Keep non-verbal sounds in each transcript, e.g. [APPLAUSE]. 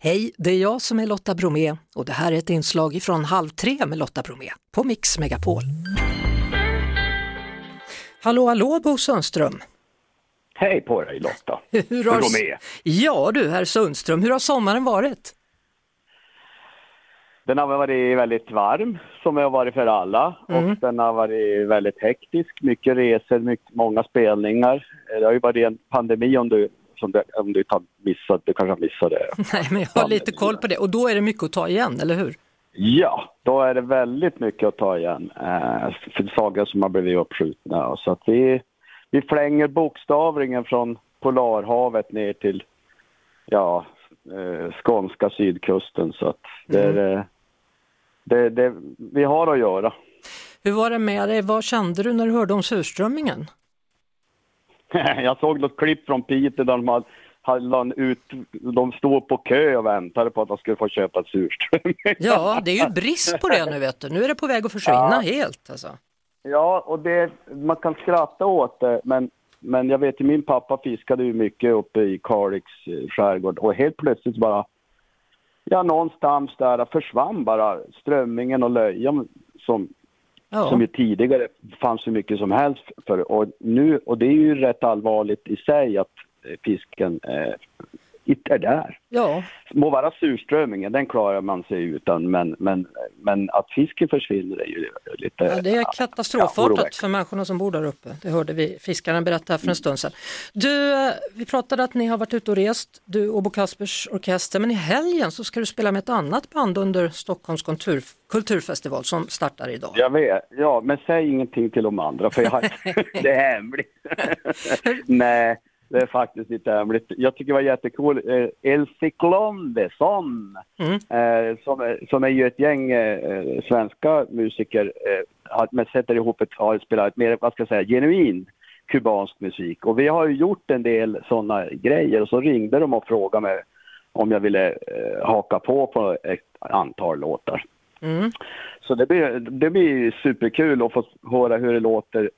Hej, det är jag som är Lotta Bromé och det här är ett inslag från Halv tre med Lotta Bromé på Mix Megapol. Hallå, hallå Bo Sundström! Hej på dig Lotta! Hur har... Bromé. Ja du, herr Sundström, hur har sommaren varit? Den har varit väldigt varm, som det har varit för alla. Mm. Och den har varit väldigt hektisk. Mycket resor, mycket, många spelningar. Det har ju varit en pandemi om du, som du, om du har missat, du kanske har missat det. [LAUGHS] Nej, men jag har lite koll på det och då är det mycket att ta igen, eller hur? Ja, då är det väldigt mycket att ta igen. Eh, för sagor som har blivit uppskjutna. Så att vi, vi flänger bokstavligen från Polarhavet ner till ja, eh, skånska sydkusten. Så att det, är, eh, det, det, vi har att göra. Hur var det med dig? Vad kände du när du hörde om surströmmingen? [LAUGHS] Jag såg något klipp från Piteå där de hade, ut, de stod på kö och väntade på att de skulle få köpa ett surströmming. [LAUGHS] Ja, det är ju brist på det nu vet du. Nu är det på väg att försvinna helt alltså. Ja, och det, man kan skratta åt det, men, men jag vet ju min pappa fiskade ju mycket uppe i Kalix eh, skärgård och helt plötsligt bara, ja någonstans där försvann bara strömmingen och löjan som, Ja. som ju tidigare fanns hur mycket som helst för. Och, nu, och det är ju rätt allvarligt i sig att fisken eh, inte är där. ja, Må vara surströmmingen, den klarar man sig utan, men, men, men att fisken försvinner är ju lite... Ja, det är ja, katastrofartat oroväckande. för människorna som bor där uppe. Det hörde vi fiskaren berätta för en stund sedan. Du, eh, vi pratade att ni har varit ute och rest, du och Bo Kaspers Orkester, men i helgen så ska du spela med ett annat band under Stockholms kultur, kulturfestival som startar idag. Jag vet, ja, men säg ingenting till de andra för jag har, [LAUGHS] [LAUGHS] det är hemligt. Nej, det är faktiskt inte hemligt. Jag tycker det var jättekul. Eh, El Ciclondesson, Mm. eh, som, som är ju ett gäng eh, svenska musiker, men sätter ihop ett, har spelat mer, vad ska jag säga, genuin kubansk musik. Och vi har ju gjort en del sådana grejer och så ringde de och frågade mig om jag ville eh, haka på på ett antal låtar. Mm. Så det blir, det blir superkul att få höra hur det låter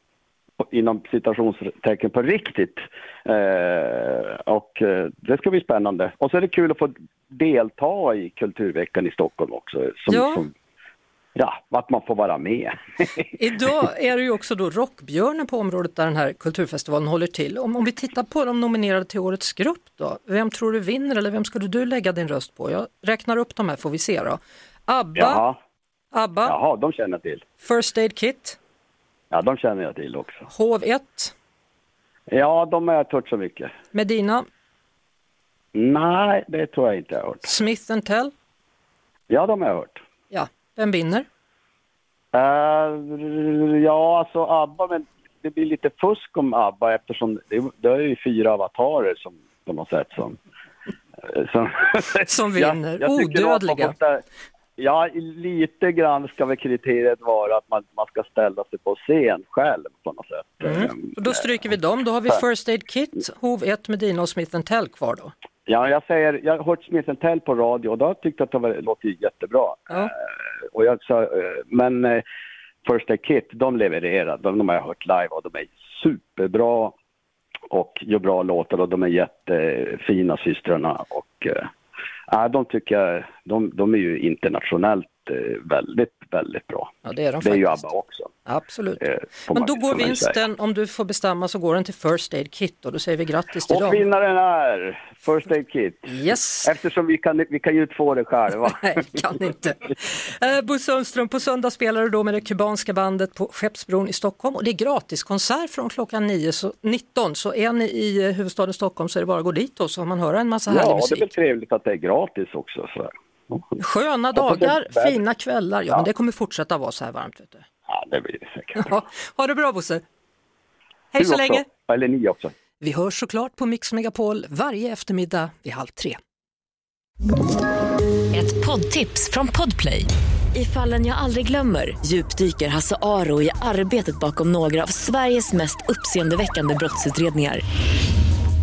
inom citationstecken på riktigt. Eh, och eh, det ska bli spännande. Och så är det kul att få delta i Kulturveckan i Stockholm också. Som, Ja. Som, ja, att man får vara med. Idag är det ju också då Rockbjörnen på området där den här kulturfestivalen håller till. Om, om vi tittar på de nominerade till årets grupp då, vem tror du vinner eller vem skulle du lägga din röst på? Jag räknar upp de här får vi se då. ABBA, Jaha, ABBA Jaha, de känner till. First Aid Kit, Ja, de känner jag till också. Hov1, Ja, de har jag inte hört så mycket. Medina, Nej, det tror jag inte jag har hört. Smith Tell. Ja, de har jag hört. Ja, vem vinner? Eh, ja, alltså ABBA, men det blir lite fusk om ABBA eftersom det, det är ju fyra avatarer som på något sätt som... som, Som vinner. jag man Odödliga. måste- Ja, lite grann ska väl kriteriet vara att man, man ska ställa sig på scen själv på något sätt. Mm. Eh, Och då stryker vi dem. Då har vi First Aid Kit, Hov1, Medina och Smith Tell kvar då. Ja, jag säger, jag har hört Smith Tell på radio och då har jag att det låter jättebra. Ja. Eh, och jag sa, eh, men eh, First Aid Kit, de levererar. De, de har jag hört live och de är superbra och gör bra låtar och de är jättefina systrarna. Och, de tycker jag, de, de är ju internationellt väldigt, väldigt bra. Ja, det är de Det är ju faktiskt. ABBA också. Absolut. eh, får Men då får går vinsten, om du får bestämma, så går den till First Aid Kit och då säger vi grattis till Och dem. vinnaren är First Aid Kit. Yes! Eftersom vi kan, vi kan ju inte få det själva. [LAUGHS] Nej, kan inte. Eh, Bo Sundström, på söndag spelar du då med det kubanska bandet på Skeppsbron i Stockholm och det är gratiskonsert från klockan 9, så, 19. Så är ni i eh, huvudstaden Stockholm så är det bara att gå dit och så har man höra en massa härlig Ja, det är väl musik. trevligt att det är gratis också. Så. Sköna dagar, fina kvällar. Ja, men det kommer fortsätta vara så här varmt. Vet du. Ja, det blir det säkert. Ja, ha det bra Bosse! Hej Du så också. länge! Eller ni också. Vi hörs såklart på Mix Megapol varje eftermiddag vid halv tre. Ett poddtips från Podplay. I fallen jag aldrig glömmer djupdyker Hasse Aro i arbetet bakom några av Sveriges mest uppseendeväckande brottsutredningar.